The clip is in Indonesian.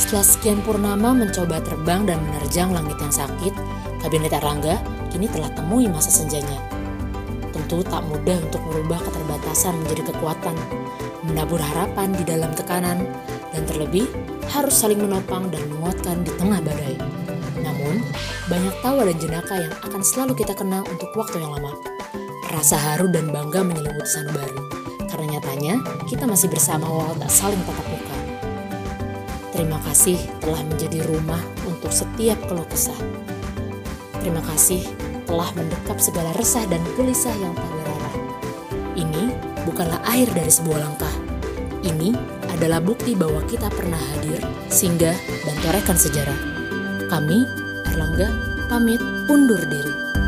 Setelah sekian purnama mencoba terbang dan menerjang langit yang sakit, Kabinet Erlangga kini telah temui masa senjanya. Tentu tak mudah untuk merubah keterbatasan menjadi kekuatan, menabur harapan di dalam tekanan, dan terlebih harus saling menopang dan menguatkan di tengah badai. Namun, banyak tawa dan jenaka yang akan selalu kita kenang untuk waktu yang lama. Rasa haru dan bangga menyelimuti sanubari, karena nyatanya kita masih bersama walau tak saling tatap muka. Terima kasih telah menjadi rumah untuk setiap keluh kesah. Terima kasih telah mendekap segala resah dan gelisah yang tak berarah. Ini bukanlah akhir dari sebuah langkah. Ini adalah bukti bahwa kita pernah hadir, singgah, dan torehkan sejarah. Kami, Erlangga, pamit undur diri.